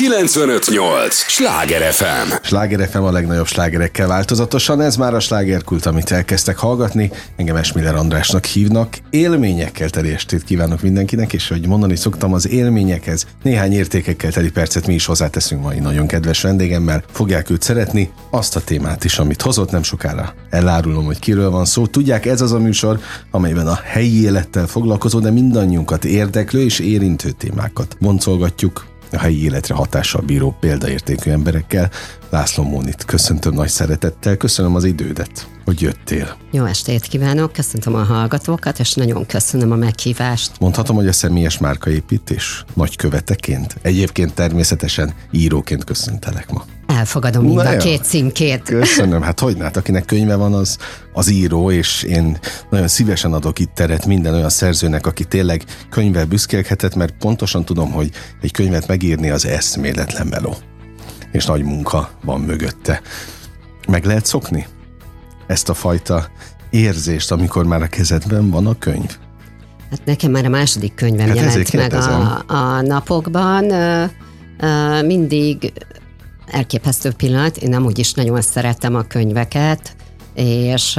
958! Sláger FM! Sláger FM a legnagyobb slágerekkel változatosan, ez már a slágerkult, amit elkezdtek hallgatni. Engem Esmiller Andrásnak hívnak. Élményekkel teli estét kívánok mindenkinek, és hogy mondani szoktam, az élményekhez néhány értékekkel teli percet mi is hozzáteszünk mai nagyon kedves vendégemmel. Fogják őt szeretni, azt a témát is, amit hozott nem sokára. Elárulom, hogy kiről van szó. Tudják, ez az a műsor, amelyben a helyi élettel foglalkozó, de mindannyiunkat érdeklő és érintő témákat boncolgatjuk, a helyi életre hatással bíró példaértékű emberekkel. László Mónit köszöntöm nagy szeretettel, köszönöm az idődet, hogy jöttél. Jó estét kívánok, köszöntöm a hallgatókat, és nagyon köszönöm a meghívást. Mondhatom, hogy a személyes márkaépítés nagy követeként, egyébként természetesen íróként köszöntelek ma. Elfogadom mind a két címkét. Köszönöm, hát hogy hát akinek könyve van, az az író, és én nagyon szívesen adok itt teret minden olyan szerzőnek, aki tényleg könyvvel büszkélkedhet, mert pontosan tudom, hogy egy könyvet megírni az eszméletlen meló. És nagy munka van mögötte. Meg lehet szokni ezt a fajta érzést, amikor már a kezedben van a könyv? Hát nekem már a második könyvem hát jelent meg a, a napokban. Mindig elképesztő pillanat. Én nem is nagyon szeretem a könyveket, és,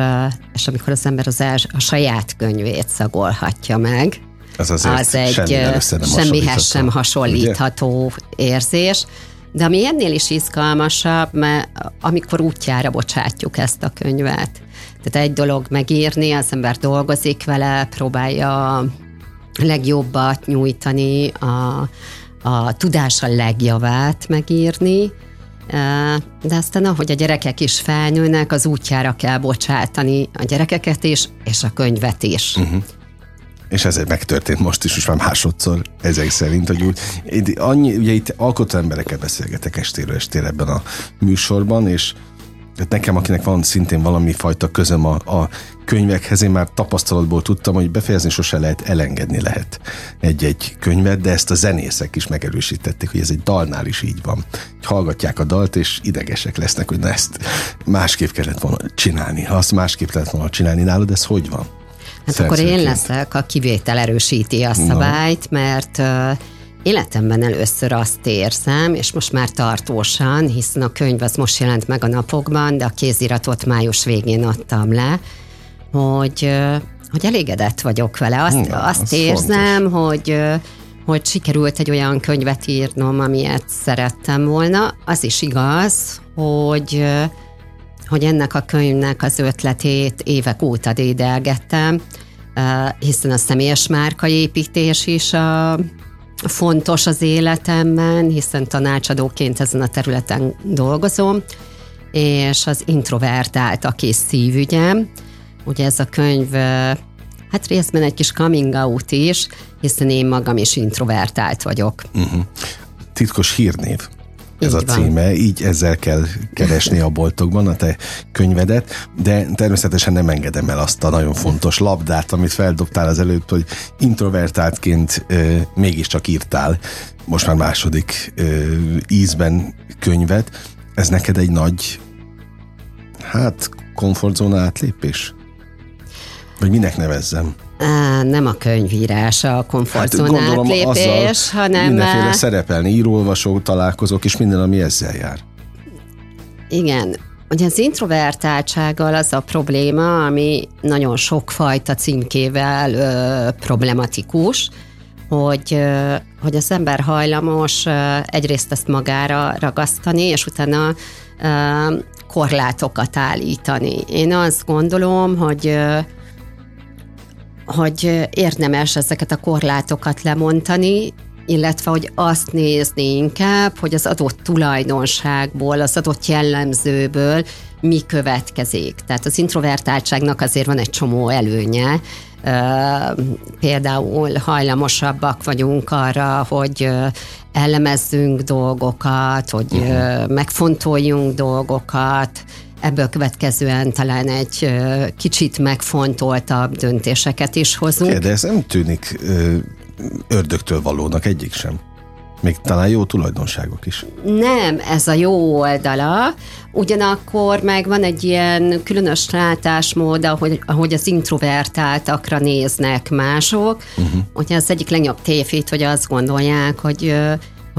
és amikor az ember az els, a saját könyvét szagolhatja meg, az, az egy semmihez sem hasonlítható ugye? érzés. De ami ennél is izgalmasabb, mert amikor útjára bocsátjuk ezt a könyvet. Tehát egy dolog megírni, az ember dolgozik vele, próbálja a legjobbat nyújtani, a, a tudása legjavát megírni, de aztán ahogy a gyerekek is felnőnek, az útjára kell bocsátani a gyerekeket is, és a könyvet is. Uh-huh. És ez megtörtént most is, és már másodszor ezek szerint, hogy úgy, annyi, ugye itt alkotó emberekkel beszélgetek estéről estére ebben a műsorban, és tehát nekem, akinek van szintén valami fajta közöm a, a könyvekhez, én már tapasztalatból tudtam, hogy befejezni sose lehet, elengedni lehet egy-egy könyvet, de ezt a zenészek is megerősítették, hogy ez egy dalnál is így van. Hallgatják a dalt, és idegesek lesznek, hogy na ezt másképp kellett volna csinálni. Ha azt másképp kellett volna csinálni nálad, ez hogy van? Hát akkor én leszek, a kivétel erősíti a szabályt, mert uh, Életemben először azt érzem, és most már tartósan, hiszen a könyv az most jelent meg a napokban, de a kéziratot május végén adtam le, hogy, hogy elégedett vagyok vele. Azt, Na, azt az érzem, fontos. hogy hogy sikerült egy olyan könyvet írnom, amilyet szerettem volna. Az is igaz, hogy hogy ennek a könyvnek az ötletét évek óta dédelgettem, hiszen a személyes márkaépítés is a, fontos az életemben, hiszen tanácsadóként ezen a területen dolgozom, és az introvertált a kis szívügyem. Ugye ez a könyv hát részben egy kis coming out is, hiszen én magam is introvertált vagyok. Uh-huh. Titkos hírnév ez így a címe, van. így ezzel kell keresni a boltokban a te könyvedet, de természetesen nem engedem el azt a nagyon fontos labdát, amit feldobtál az előtt, hogy introvertáltként ö, mégiscsak írtál most már második ö, ízben könyvet. Ez neked egy nagy, hát komfortzóna átlépés? Vagy minek nevezzem? Nem a könyvírás a komfortzóna hát átlépés, hanem... Mindenféle szerepelni, írólvasó találkozók és minden, ami ezzel jár. Igen, Ugye az introvertáltsággal az a probléma, ami nagyon sokfajta címkével ö, problematikus, hogy, ö, hogy az ember hajlamos ö, egyrészt ezt magára ragasztani, és utána ö, korlátokat állítani. Én azt gondolom, hogy ö, hogy érdemes ezeket a korlátokat lemondani, illetve hogy azt nézni inkább, hogy az adott tulajdonságból, az adott jellemzőből mi következik. Tehát az introvertáltságnak azért van egy csomó előnye, például hajlamosabbak vagyunk arra, hogy elemezzünk dolgokat, hogy uh-huh. megfontoljunk dolgokat, ebből következően talán egy kicsit megfontoltabb döntéseket is hozunk. De ez nem tűnik ördögtől valónak egyik sem. Még talán jó tulajdonságok is. Nem, ez a jó oldala. Ugyanakkor meg van egy ilyen különös látásmód, ahogy, ahogy az introvertáltakra néznek mások. Uh-huh. Ugye az egyik legnagyobb tévét, hogy azt gondolják, hogy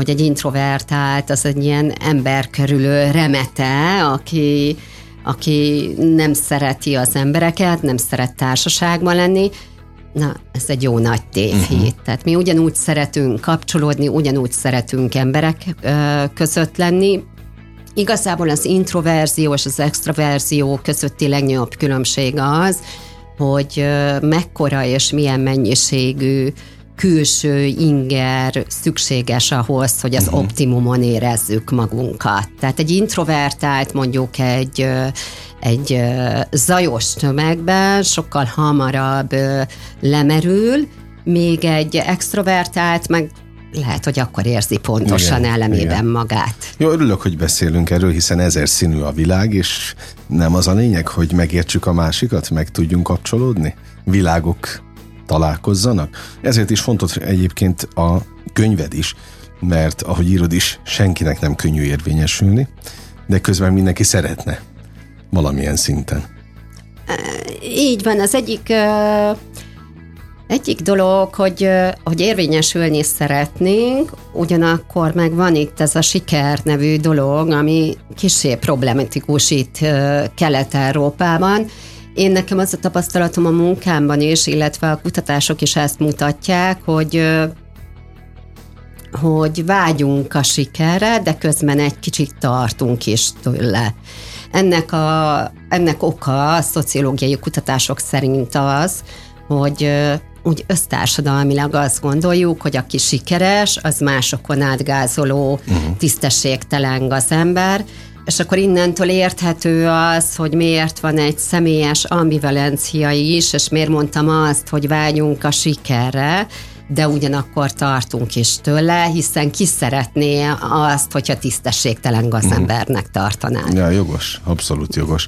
hogy egy introvertált az egy ilyen ember körülő remete, aki, aki nem szereti az embereket, nem szeret társaságban lenni, Na, ez egy jó nagy tévhit. Uh-huh. Tehát mi ugyanúgy szeretünk kapcsolódni, ugyanúgy szeretünk emberek ö, között lenni. Igazából az introverzió és az extraverzió közötti legnagyobb különbség az, hogy mekkora és milyen mennyiségű külső inger szükséges ahhoz, hogy az uh-huh. optimumon érezzük magunkat. Tehát egy introvertált mondjuk egy egy zajos tömegben sokkal hamarabb lemerül, még egy extrovertált meg lehet, hogy akkor érzi pontosan igen, elemében igen. magát. Jó, örülök, hogy beszélünk erről, hiszen ezer színű a világ, és nem az a lényeg, hogy megértsük a másikat, meg tudjunk kapcsolódni? Világok találkozzanak. Ezért is fontos egyébként a könyved is, mert ahogy írod is, senkinek nem könnyű érvényesülni, de közben mindenki szeretne valamilyen szinten. Így van, az egyik egyik dolog, hogy, hogy érvényesülni szeretnénk, ugyanakkor meg van itt ez a siker nevű dolog, ami kisé problematikus itt Kelet-Európában. Én nekem az a tapasztalatom a munkámban is, illetve a kutatások is ezt mutatják, hogy hogy vágyunk a sikerre, de közben egy kicsit tartunk is tőle. Ennek, a, ennek oka a szociológiai kutatások szerint az, hogy úgy össztársadalmilag azt gondoljuk, hogy aki sikeres, az másokon átgázoló, uh-huh. tisztességtelen az ember, és akkor innentől érthető az, hogy miért van egy személyes ambivalencia is, és miért mondtam azt, hogy vágyunk a sikerre, de ugyanakkor tartunk is tőle, hiszen ki szeretné azt, hogyha tisztességtelen gazembernek tartanánk. Ja, jogos, abszolút jogos.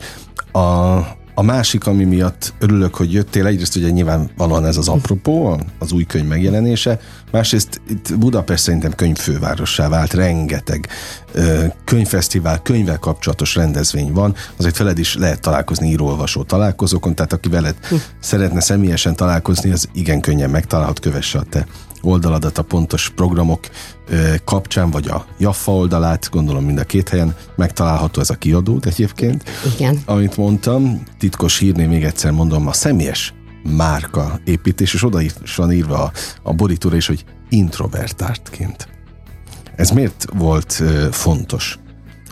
A, a másik, ami miatt örülök, hogy jöttél, egyrészt ugye nyilvánvalóan ez az apropó, az új könyv megjelenése, másrészt itt Budapest szerintem könyvfővárossá vált, rengeteg ö, könyvfesztivál, könyvvel kapcsolatos rendezvény van, azért veled is lehet találkozni írólvasó találkozókon, tehát aki veled hm. szeretne személyesen találkozni, az igen könnyen megtalálhat, kövesse a te oldaladat a pontos programok kapcsán, vagy a Jaffa oldalát, gondolom mind a két helyen megtalálható ez a kiadót egyébként. Igen. Amit mondtam, titkos hírné még egyszer mondom, a személyes márka építés, és oda van írva a, a borítóra is, hogy introvertártként. Ez miért volt fontos,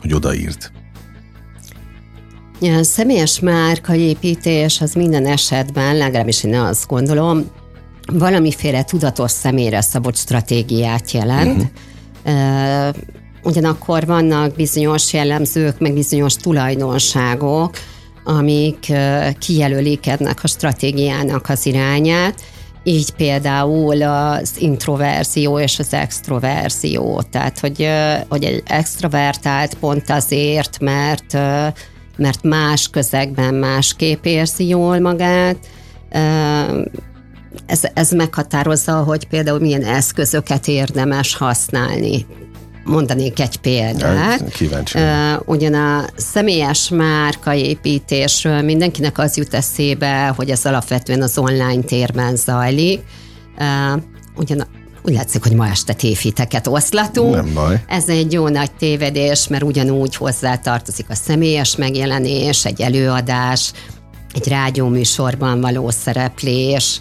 hogy odaírt? A személyes márkaépítés az minden esetben, legalábbis én azt gondolom, valamiféle tudatos személyre szabott stratégiát jelent. Uh-huh. Ugyanakkor vannak bizonyos jellemzők, meg bizonyos tulajdonságok, amik kijelölik ennek a stratégiának az irányát, így például az introverzió és az extroverzió. Tehát, hogy, hogy egy extrovertált pont azért, mert, mert más közegben másképp érzi jól magát, ez, ez meghatározza, hogy például milyen eszközöket érdemes használni. Mondanék egy példát. Kíváncsi. Ugyan a személyes márkaépítésről mindenkinek az jut eszébe, hogy ez alapvetően az online térben zajlik. Ugyan úgy látszik, hogy ma este tévhiteket oszlatunk. Nem baj. Ez egy jó nagy tévedés, mert ugyanúgy hozzá tartozik a személyes megjelenés, egy előadás, egy rádióműsorban való szereplés,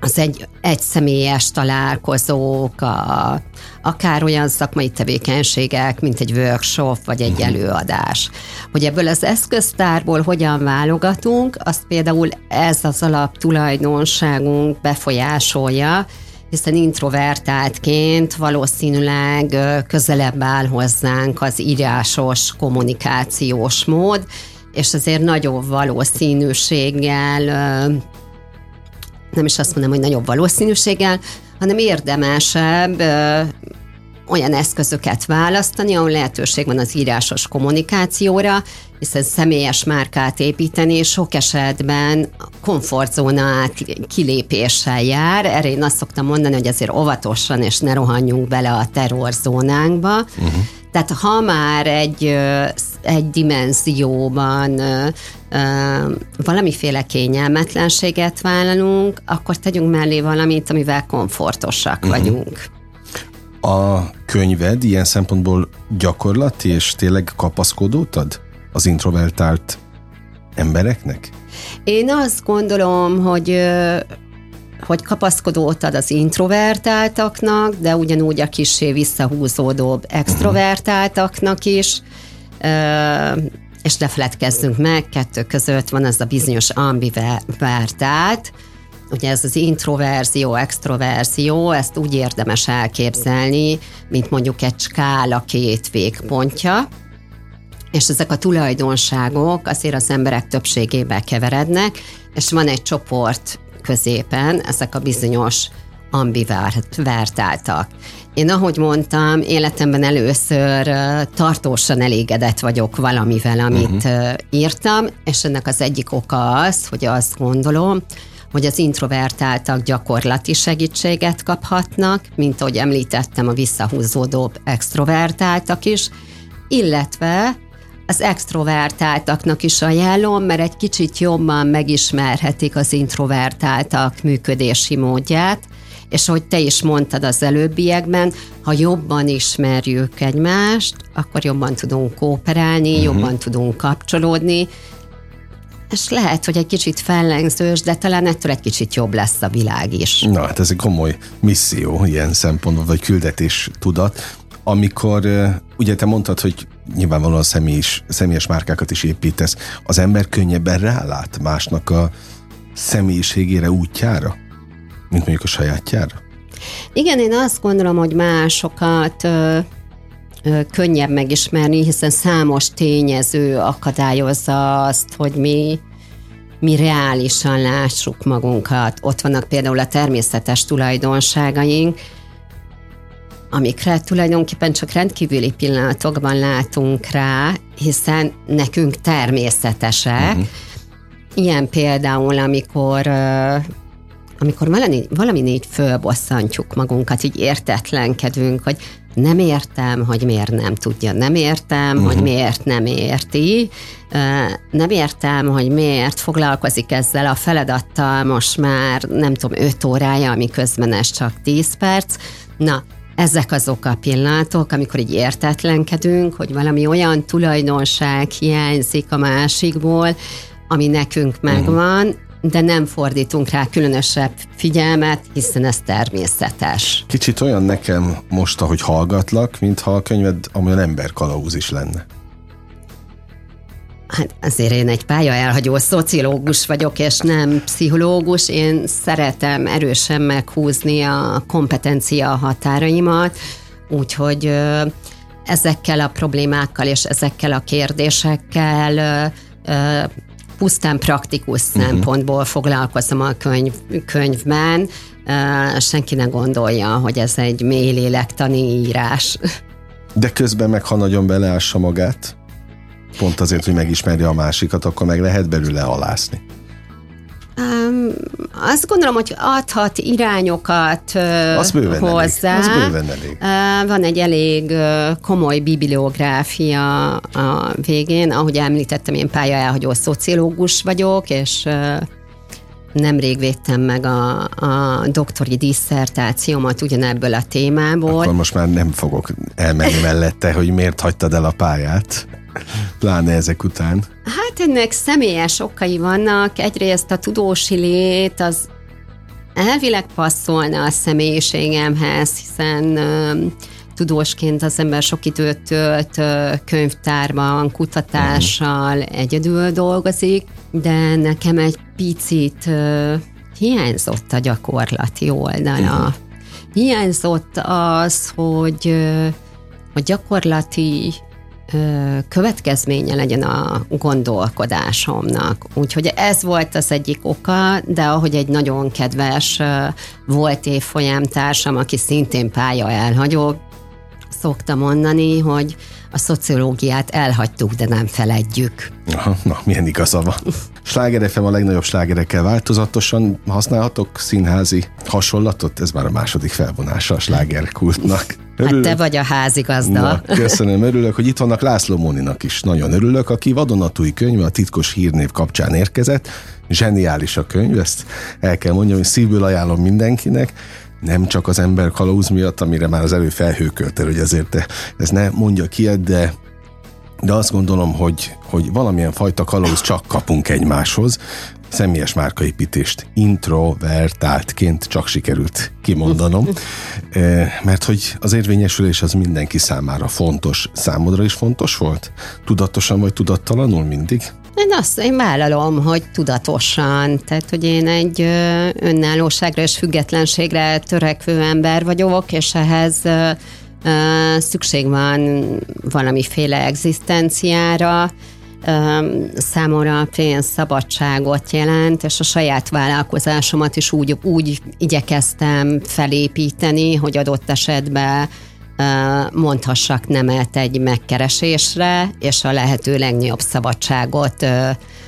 az egy egyszemélyes találkozók, a, akár olyan szakmai tevékenységek, mint egy workshop vagy egy mhm. előadás. Hogy ebből az eszköztárból hogyan válogatunk, azt például ez az alap tulajdonságunk befolyásolja, hiszen introvertáltként valószínűleg közelebb áll hozzánk az írásos kommunikációs mód, és azért nagyobb valószínűséggel, nem is azt mondom, hogy nagyobb valószínűséggel, hanem érdemesebb olyan eszközöket választani, ahol lehetőség van az írásos kommunikációra, hiszen személyes márkát építeni sok esetben komfortzóna kilépéssel jár. Erre én azt szoktam mondani, hogy azért óvatosan és ne rohanjunk bele a terrorzónánkba. Uh-huh. Tehát ha már egy, egy dimenzióban valamiféle kényelmetlenséget vállalunk, akkor tegyünk mellé valamit, amivel komfortosak uh-huh. vagyunk. A könyved ilyen szempontból gyakorlati és tényleg kapaszkodót ad az introvertált embereknek? Én azt gondolom, hogy hogy kapaszkodót ad az introvertáltaknak, de ugyanúgy a kisé visszahúzódóbb extrovertáltaknak is, és ne feledkezzünk meg, kettő között van ez a bizonyos ambivertált, ugye ez az introverzió, extroverzió, ezt úgy érdemes elképzelni, mint mondjuk egy skála két végpontja, és ezek a tulajdonságok azért az emberek többségébe keverednek, és van egy csoport középen, ezek a bizonyos ambivertáltak. Én, ahogy mondtam, életemben először tartósan elégedett vagyok valamivel, amit uh-huh. írtam, és ennek az egyik oka az, hogy azt gondolom, hogy az introvertáltak gyakorlati segítséget kaphatnak, mint ahogy említettem, a visszahúzódóbb extrovertáltak is, illetve az extrovertáltaknak is ajánlom, mert egy kicsit jobban megismerhetik az introvertáltak működési módját, és ahogy te is mondtad az előbbiekben, ha jobban ismerjük egymást, akkor jobban tudunk kooperálni, uh-huh. jobban tudunk kapcsolódni, és lehet, hogy egy kicsit fellengzős, de talán ettől egy kicsit jobb lesz a világ is. Na, hát ez egy komoly misszió ilyen szempontból, vagy küldetés tudat amikor ugye te mondtad, hogy nyilvánvalóan személyes, személyes márkákat is építesz, az ember könnyebben rálát másnak a személyiségére, útjára, mint mondjuk a sajátjára? Igen, én azt gondolom, hogy másokat ö, ö, könnyebb megismerni, hiszen számos tényező akadályozza azt, hogy mi mi reálisan lássuk magunkat. Ott vannak például a természetes tulajdonságaink, amikre tulajdonképpen csak rendkívüli pillanatokban látunk rá, hiszen nekünk természetesek. Uh-huh. Ilyen például, amikor amikor valami, valami így fölbosszantjuk magunkat, így értetlenkedünk, hogy nem értem, hogy miért nem tudja, nem értem, uh-huh. hogy miért nem érti, nem értem, hogy miért foglalkozik ezzel a feladattal most már nem tudom, 5 órája, ami közben ez csak 10 perc. Na, ezek azok a pillanatok, amikor így értetlenkedünk, hogy valami olyan tulajdonság hiányzik a másikból, ami nekünk megvan, de nem fordítunk rá különösebb figyelmet, hiszen ez természetes. Kicsit olyan nekem most, ahogy hallgatlak, mintha a könyved amolyan emberkalauz is lenne. Hát azért én egy elhagyó szociológus vagyok, és nem pszichológus. Én szeretem erősen meghúzni a kompetencia határaimat, úgyhogy ezekkel a problémákkal és ezekkel a kérdésekkel pusztán praktikus uh-huh. szempontból foglalkozom a könyv, könyvben. Senki ne gondolja, hogy ez egy mély lélektani írás. De közben meg, ha nagyon beleássa magát, pont azért, hogy megismerje a másikat, akkor meg lehet belőle alászni. Um, azt gondolom, hogy adhat irányokat uh, az bőven hozzá. Elég. Az bőven elég. Uh, van egy elég uh, komoly bibliográfia a végén, ahogy említettem, én pálya elhagyó szociológus vagyok, és uh, nemrég védtem meg a, a doktori disszertációmat ugyanebből a témából. Akkor most már nem fogok elmenni mellette, hogy miért hagytad el a pályát. Pláne ezek után. Hát ennek személyes okai vannak. Egyrészt a tudósi lét az elvileg passzolna a személyiségemhez, hiszen tudósként az ember sok időt tölt könyvtárban, kutatással, uh-huh. egyedül dolgozik, de nekem egy picit uh, hiányzott a gyakorlati oldala. Uh-huh. Hiányzott az, hogy uh, a gyakorlati következménye legyen a gondolkodásomnak. Úgyhogy ez volt az egyik oka, de ahogy egy nagyon kedves volt évfolyamtársam, aki szintén pálya elhagyó, szokta mondani, hogy a szociológiát elhagytuk, de nem feledjük. Aha, na, milyen igaza van. Sláger FM a legnagyobb slágerekkel változatosan használhatok színházi hasonlatot? Ez már a második felvonása a slágerkultnak. Örülök. Hát te vagy a házigazda. Na, köszönöm, örülök, hogy itt vannak László Móninak is. Nagyon örülök, aki vadonatúj könyve a titkos hírnév kapcsán érkezett. Zseniális a könyv, ezt el kell mondjam, hogy szívből ajánlom mindenkinek nem csak az ember kalauz miatt, amire már az elő felhőkölte, hogy ezért te, ez ne mondja ki, de de azt gondolom, hogy, hogy valamilyen fajta kalauz csak kapunk egymáshoz, személyes márkaépítést introvertáltként csak sikerült kimondanom, eh, mert hogy az érvényesülés az mindenki számára fontos. Számodra is fontos volt? Tudatosan vagy tudattalanul mindig? Én azt én vállalom, hogy tudatosan, tehát hogy én egy önállóságra és függetlenségre törekvő ember vagyok, és ehhez szükség van valamiféle egzisztenciára, számomra a pénz szabadságot jelent, és a saját vállalkozásomat is úgy, úgy igyekeztem felépíteni, hogy adott esetben mondhassak nemet egy megkeresésre, és a lehető legnagyobb szabadságot.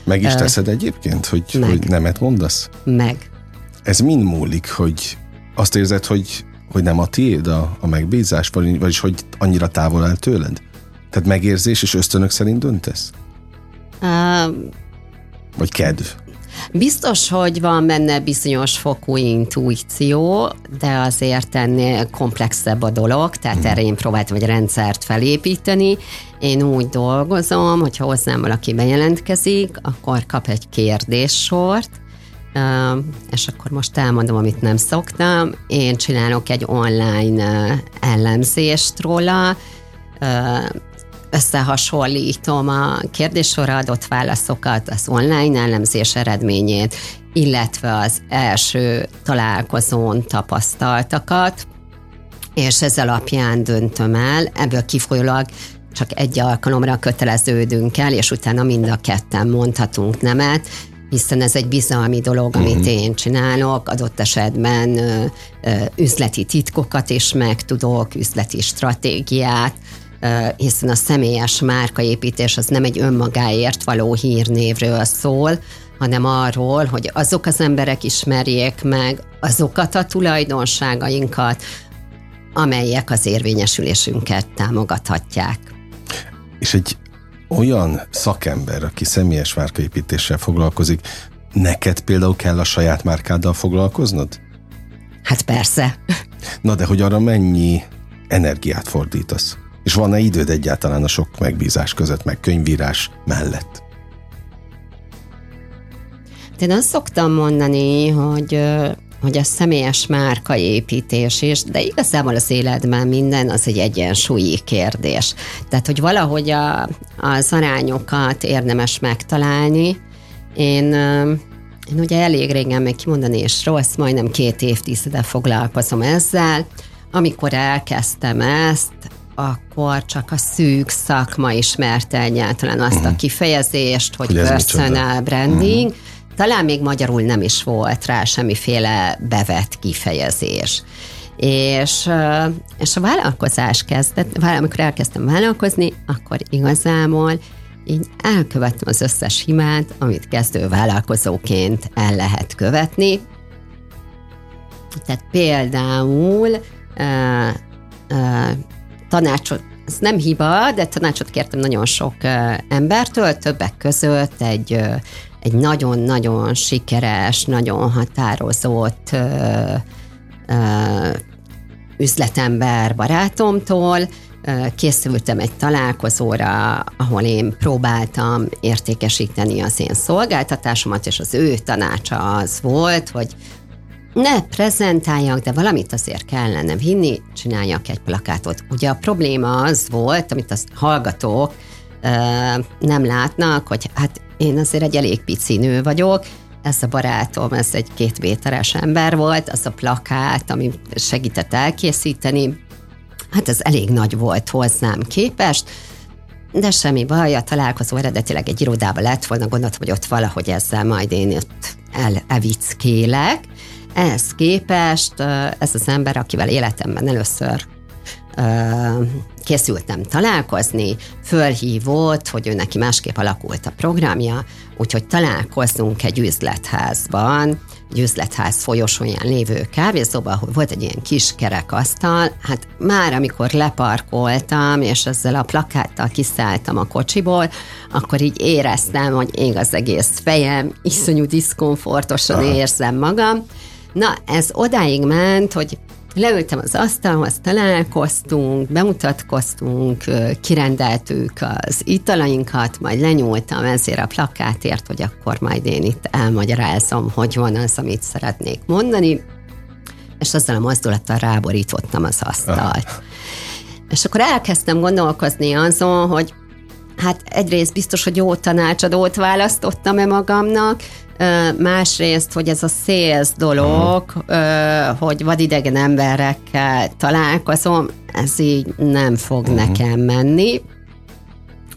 Meg is teszed egyébként, hogy, meg. hogy nemet mondasz? Meg. Ez mind múlik, hogy azt érzed, hogy, hogy nem a tiéd a, a megbízás, vagy, vagyis hogy annyira távol áll tőled? Tehát megérzés és ösztönök szerint döntesz? Uh, vagy kedv? Biztos, hogy van benne bizonyos fokú intuíció, de azért ennél komplexebb a dolog, tehát hmm. erre én próbáltam egy rendszert felépíteni. Én úgy dolgozom, hogyha hozzám valaki bejelentkezik, akkor kap egy kérdéssort, és akkor most elmondom, amit nem szoktam. Én csinálok egy online ellenzést róla, összehasonlítom a kérdéssorra adott válaszokat, az online elemzés eredményét, illetve az első találkozón tapasztaltakat, és ez alapján döntöm el, ebből kifolyólag csak egy alkalomra köteleződünk el, és utána mind a ketten mondhatunk nemet, hiszen ez egy bizalmi dolog, amit uh-huh. én csinálok, adott esetben ö, ö, üzleti titkokat is megtudok, üzleti stratégiát, hiszen a személyes márkaépítés az nem egy önmagáért való hírnévről szól, hanem arról, hogy azok az emberek ismerjék meg azokat a tulajdonságainkat, amelyek az érvényesülésünket támogathatják. És egy olyan szakember, aki személyes márkaépítéssel foglalkozik, neked például kell a saját márkáddal foglalkoznod? Hát persze. Na de hogy arra mennyi energiát fordítasz? És van-e időd egyáltalán a sok megbízás között, meg könyvírás mellett? Én azt szoktam mondani, hogy hogy a személyes márkaépítés is, de igazából az életben minden az egy egyensúlyi kérdés. Tehát, hogy valahogy a, az arányokat érdemes megtalálni. Én, én ugye elég régen meg kimondani és rossz, majdnem két évtizede foglalkozom ezzel. Amikor elkezdtem ezt, akkor csak a szűk szakma ismerte egyáltalán azt uh-huh. a mhm. kifejezést, hogy, hogy personal branding. Uh-huh. Talán még magyarul nem is volt rá semmiféle bevett kifejezés. És, és a vállalkozás kezdett, amikor elkezdtem vállalkozni, akkor igazából így elkövettem az összes hibát, amit kezdő vállalkozóként el lehet követni. Tehát például tanácsot, ez nem hiba, de tanácsot kértem nagyon sok embertől, többek között egy, egy nagyon-nagyon sikeres, nagyon határozott üzletember barátomtól, készültem egy találkozóra, ahol én próbáltam értékesíteni az én szolgáltatásomat, és az ő tanácsa az volt, hogy ne prezentáljak, de valamit azért kellene vinni, csináljak egy plakátot. Ugye a probléma az volt, amit a hallgatók ö, nem látnak, hogy hát én azért egy elég pici nő vagyok, ez a barátom, ez egy két méteres ember volt, az a plakát, ami segített elkészíteni, hát ez elég nagy volt hozzám képest, de semmi baj, a találkozó eredetileg egy irodába lett volna, gondoltam, hogy ott valahogy ezzel majd én ott el, evickélek, ehhez képest ez az ember, akivel életemben először készültem találkozni, fölhívott, hogy ő neki másképp alakult a programja, úgyhogy találkozunk egy üzletházban, egy üzletház folyosóján lévő kávézóba, ahol volt egy ilyen kis kerekasztal, hát már amikor leparkoltam, és ezzel a plakáttal kiszálltam a kocsiból, akkor így éreztem, hogy ég az egész fejem, iszonyú diszkomfortosan érzem magam. Na, ez odáig ment, hogy Leültem az asztalhoz, találkoztunk, bemutatkoztunk, kirendeltük az italainkat, majd lenyúltam ezért a plakátért, hogy akkor majd én itt elmagyarázom, hogy van az, amit szeretnék mondani, és azzal a mozdulattal ráborítottam az asztalt. És akkor elkezdtem gondolkozni azon, hogy hát egyrészt biztos, hogy jó tanácsadót választottam-e magamnak, Másrészt, hogy ez a szélsz dolog, uh-huh. hogy vadidegen emberekkel találkozom, ez így nem fog uh-huh. nekem menni.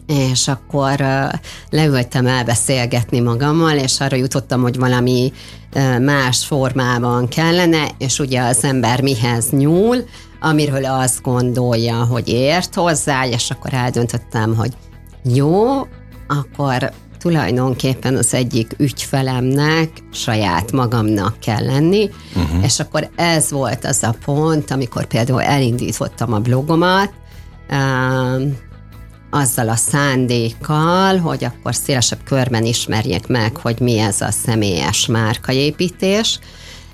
És akkor leültem elbeszélgetni magammal, és arra jutottam, hogy valami más formában kellene, és ugye az ember mihez nyúl, amiről azt gondolja, hogy ért hozzá, és akkor eldöntöttem, hogy jó, akkor tulajdonképpen az egyik ügyfelemnek saját magamnak kell lenni, uh-huh. és akkor ez volt az a pont, amikor például elindítottam a blogomat, um, azzal a szándékkal, hogy akkor szélesebb körben ismerjék meg, hogy mi ez a személyes márkaépítés.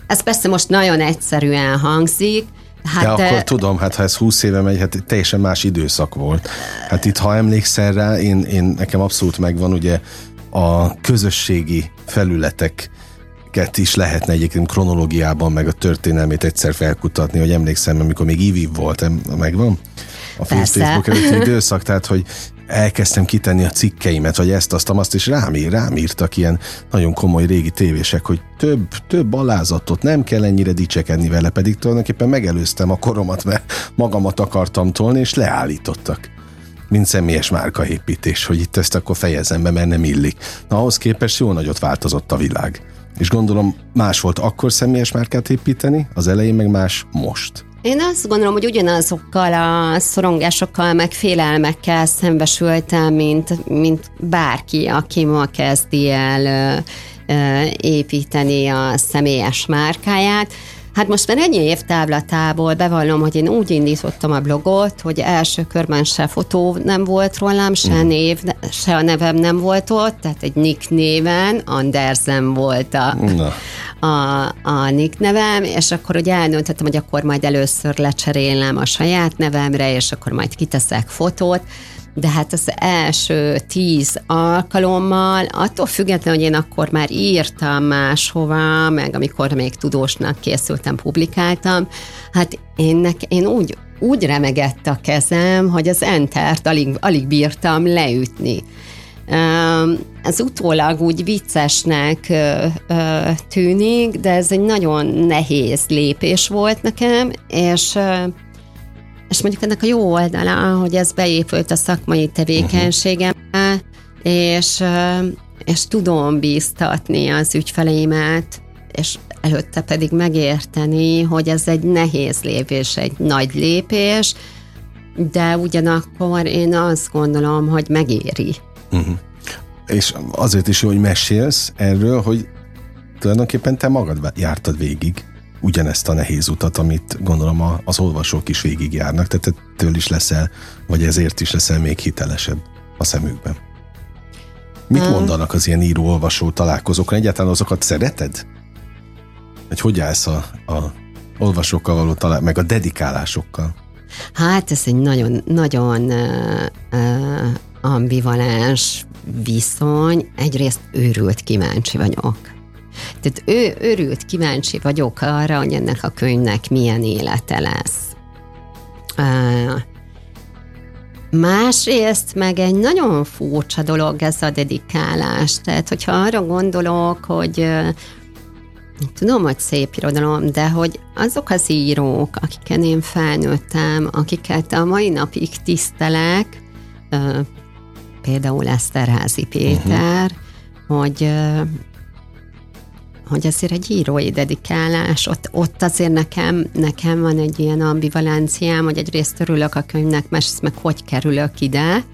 Ez persze most nagyon egyszerűen hangzik, Hát de, de akkor tudom, hát ha ez 20 éve megy, hát teljesen más időszak volt. Hát itt, ha emlékszel rá, én, én nekem abszolút megvan, ugye a közösségi felületek is lehetne egyébként kronológiában, meg a történelmét egyszer felkutatni, hogy emlékszem, amikor még Ivi volt, megvan? A Facebook előtti időszak, tehát hogy elkezdtem kitenni a cikkeimet, vagy ezt, azt, azt, és rám, ír, rám írtak ilyen nagyon komoly régi tévések, hogy több, több alázatot, nem kell ennyire dicsekedni vele, pedig tulajdonképpen megelőztem a koromat, mert magamat akartam tolni, és leállítottak mint személyes márkaépítés, hogy itt ezt akkor fejezem be, mert nem illik. Na, ahhoz képest jó nagyot változott a világ. És gondolom más volt akkor személyes márkát építeni, az elején meg más most. Én azt gondolom, hogy ugyanazokkal a szorongásokkal, meg félelmekkel szembesültem, mint, mint bárki, aki ma kezdi el építeni a személyes márkáját. Hát most már ennyi év távlatából bevallom, hogy én úgy indítottam a blogot, hogy első körben se fotó nem volt rólam, se uh-huh. név, se a nevem nem volt ott, tehát egy nick néven, Andersen volt a, a, a nick nevem, és akkor ugye eldöntöttem, hogy akkor majd először lecserélem a saját nevemre, és akkor majd kiteszek fotót, de hát az első tíz alkalommal, attól függetlenül, hogy én akkor már írtam máshova, meg amikor még tudósnak készültem, publikáltam, hát én, nek, én úgy, úgy remegett a kezem, hogy az entert alig, alig bírtam leütni. Ez utólag úgy viccesnek tűnik, de ez egy nagyon nehéz lépés volt nekem, és és mondjuk ennek a jó oldala, hogy ez beépült a szakmai tevékenységembe, és, és tudom bíztatni az ügyfeleimet, és előtte pedig megérteni, hogy ez egy nehéz lépés, egy nagy lépés, de ugyanakkor én azt gondolom, hogy megéri. Uh-huh. És azért is jó, hogy mesélsz erről, hogy tulajdonképpen te magad jártad végig ugyanezt a nehéz utat, amit gondolom az olvasók is végigjárnak, tehát ettől is leszel, vagy ezért is leszel még hitelesebb a szemükben. Mit mondanak az ilyen író-olvasó találkozókon? Egyáltalán azokat szereted? Hogy hogy állsz a, a olvasókkal való talál, meg a dedikálásokkal? Hát ez egy nagyon, nagyon uh, uh, ambivalens viszony. Egyrészt őrült kíváncsi vagyok tehát ő örült, kíváncsi vagyok arra, hogy ennek a könyvnek milyen élete lesz. Uh, Másrészt meg egy nagyon furcsa dolog ez a dedikálás. Tehát, hogyha arra gondolok, hogy tudom, hogy szép irodalom, de hogy azok az írók, akiken én felnőttem, akiket a mai napig tisztelek, például Eszterházi Péter, uh-huh. hogy hogy azért egy írói dedikálás, ott, ott azért nekem, nekem van egy ilyen ambivalenciám, hogy egyrészt örülök a könyvnek, másrészt meg hogy kerülök ide.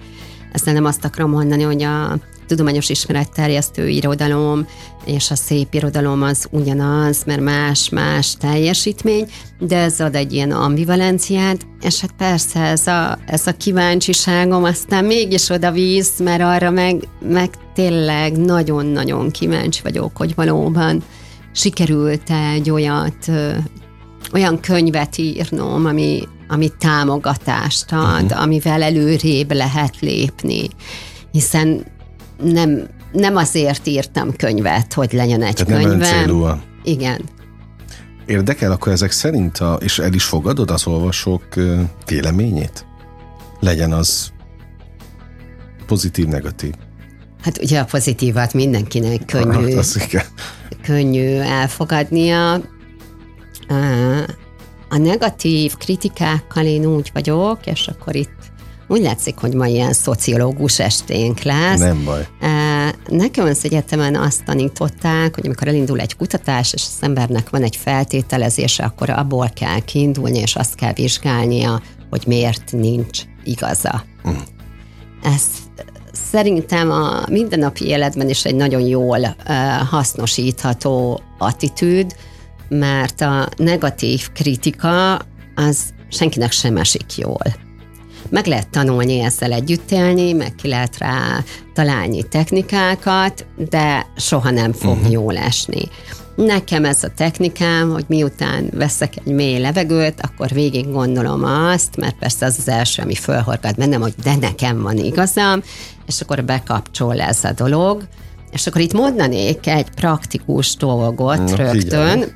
Ezt nem azt akarom mondani, hogy a tudományos ismeretterjesztő irodalom és a szép irodalom az ugyanaz, mert más-más teljesítmény, de ez ad egy ilyen ambivalenciát, és hát persze ez a, ez a kíváncsiságom aztán mégis oda víz, mert arra meg, meg tényleg nagyon-nagyon kíváncsi vagyok, hogy valóban sikerült egy olyat, olyan könyvet írnom, ami, ami támogatást ad, uh-huh. amivel előrébb lehet lépni. Hiszen nem, nem azért írtam könyvet, hogy legyen egy Tehát könyvem. Nem Igen. Érdekel akkor ezek szerint, a, és el is fogadod az olvasók véleményét? Legyen az pozitív, negatív. Hát ugye a pozitívat mindenkinek könnyű, hát, könnyű elfogadnia. A negatív kritikákkal én úgy vagyok, és akkor itt úgy látszik, hogy ma ilyen szociológus esténk lesz. Nem baj. Nekem az egyetemen azt tanították, hogy amikor elindul egy kutatás, és az embernek van egy feltételezése, akkor abból kell kiindulni, és azt kell vizsgálnia, hogy miért nincs igaza. Mm. Ez szerintem a mindennapi életben is egy nagyon jól hasznosítható attitűd, mert a negatív kritika az senkinek sem esik jól. Meg lehet tanulni ezzel együtt élni, meg ki lehet rá találni technikákat, de soha nem fog uh-huh. jól esni. Nekem ez a technikám, hogy miután veszek egy mély levegőt, akkor végig gondolom azt, mert persze az az első, ami fölhorgat bennem, hogy de nekem van igazam, és akkor bekapcsol ez a dolog, és akkor itt mondanék egy praktikus dolgot Na, rögtön, figyelj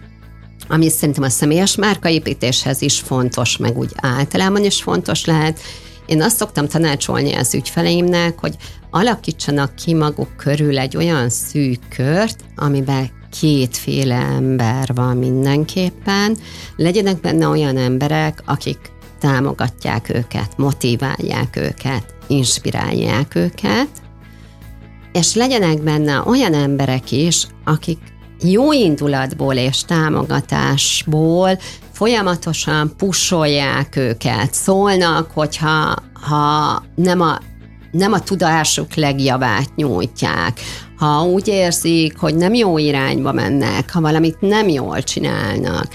ami szerintem a személyes márkaépítéshez is fontos, meg úgy általában is fontos lehet. Én azt szoktam tanácsolni az ügyfeleimnek, hogy alakítsanak ki maguk körül egy olyan szűk kört, amiben kétféle ember van mindenképpen. Legyenek benne olyan emberek, akik támogatják őket, motiválják őket, inspirálják őket, és legyenek benne olyan emberek is, akik jó indulatból és támogatásból folyamatosan pusolják őket, szólnak, hogyha ha nem a nem a tudásuk legjavát nyújtják, ha úgy érzik, hogy nem jó irányba mennek, ha valamit nem jól csinálnak.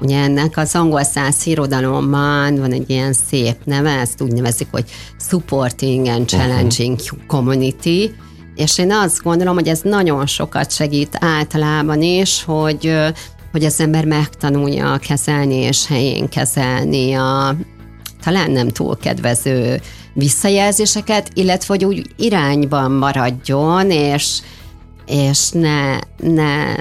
Ugye ennek az angol száz irodalomban van egy ilyen szép neve, ezt úgy nevezik, hogy Supporting and Challenging uh-huh. Community, és én azt gondolom, hogy ez nagyon sokat segít általában is, hogy hogy az ember megtanulja kezelni és helyén kezelni a talán nem túl kedvező visszajelzéseket, illetve hogy úgy irányban maradjon, és, és ne, ne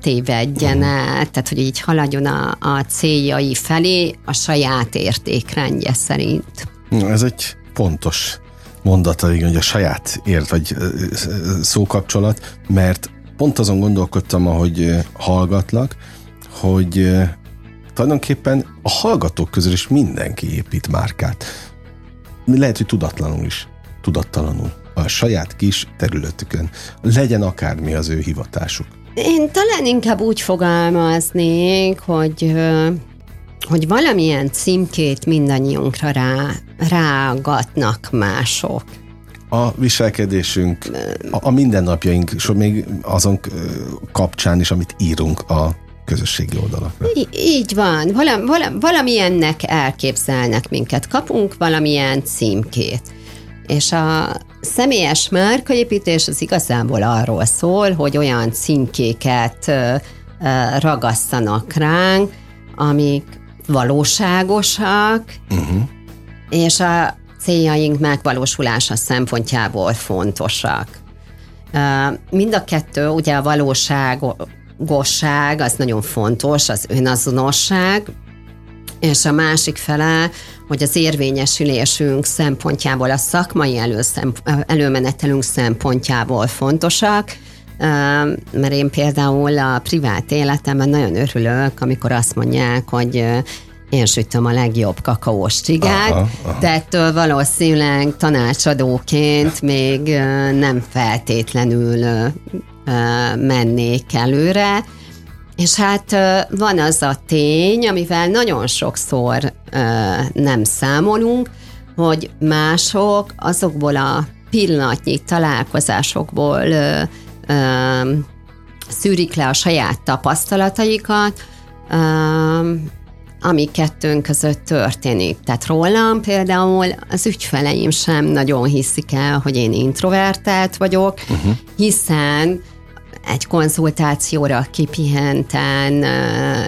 tévedjen el, tehát hogy így haladjon a, a céljai felé a saját értékrendje szerint. Ez egy pontos mondata, igen, hogy a saját ért, vagy szókapcsolat, mert pont azon gondolkodtam, ahogy hallgatlak, hogy tulajdonképpen a hallgatók közül is mindenki épít márkát. Lehet, hogy tudatlanul is, tudattalanul a saját kis területükön. Legyen akármi az ő hivatásuk. Én talán inkább úgy fogalmaznék, hogy hogy valamilyen címkét mindannyiunkra rá, rágatnak mások. A viselkedésünk, a, a mindennapjaink, és még azon kapcsán is, amit írunk a közösségi oldalakra. Í- így van. Valam, valam, valamilyennek elképzelnek minket. Kapunk valamilyen címkét. És a személyes márkaépítés az igazából arról szól, hogy olyan címkéket ragasszanak ránk, amik valóságosak, uh-huh. és a céljaink megvalósulása szempontjából fontosak. Mind a kettő, ugye a valóságosság, az nagyon fontos, az önazonosság, és a másik fele, hogy az érvényesülésünk szempontjából, a szakmai előmenetelünk szempontjából fontosak, mert én például a privát életemben nagyon örülök, amikor azt mondják, hogy én sütöm a legjobb kakaós csigát, aha, aha. de ettől valószínűleg tanácsadóként még nem feltétlenül mennék előre, és hát van az a tény, amivel nagyon sokszor nem számolunk, hogy mások azokból a pillanatnyi találkozásokból szűrik le a saját tapasztalataikat, ami kettőnk között történik. Tehát rólam például az ügyfeleim sem nagyon hiszik el, hogy én introvertált vagyok, uh-huh. hiszen egy konzultációra kipihenten,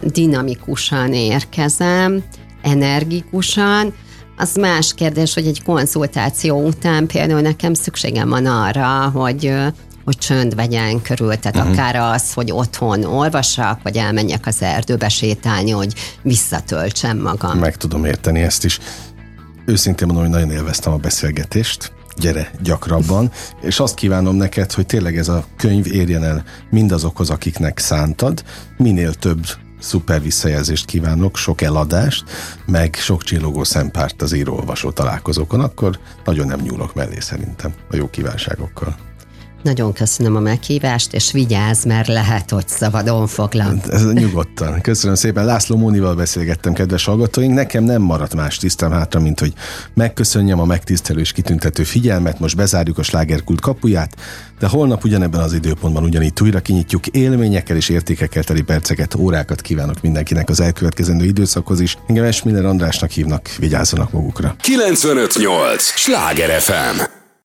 dinamikusan érkezem, energikusan, az más kérdés, hogy egy konzultáció után például nekem szükségem van arra, hogy hogy csönd vegyen körül, tehát uh-huh. akár az, hogy otthon olvassak, vagy elmenjek az erdőbe sétálni, hogy visszatöltsem magam. Meg tudom érteni ezt is. Őszintén mondom, hogy nagyon élveztem a beszélgetést gyere gyakrabban, és azt kívánom neked, hogy tényleg ez a könyv érjen el mindazokhoz, akiknek szántad, minél több szuper visszajelzést kívánok, sok eladást, meg sok csillogó szempárt az író-olvasó találkozókon, akkor nagyon nem nyúlok mellé szerintem a jó kívánságokkal. Nagyon köszönöm a meghívást, és vigyázz, mert lehet, hogy szabadon foglak. Ez nyugodtan. Köszönöm szépen. László Mónival beszélgettem, kedves hallgatóink. Nekem nem maradt más tisztem hátra, mint hogy megköszönjem a megtisztelő és kitüntető figyelmet. Most bezárjuk a slágerkult kapuját, de holnap ugyanebben az időpontban ugyanígy újra kinyitjuk élményekkel és értékekkel teli perceket, órákat kívánok mindenkinek az elkövetkezendő időszakhoz is. Engem Esmiller Andrásnak hívnak, vigyázzanak magukra. 958! Sláger FM!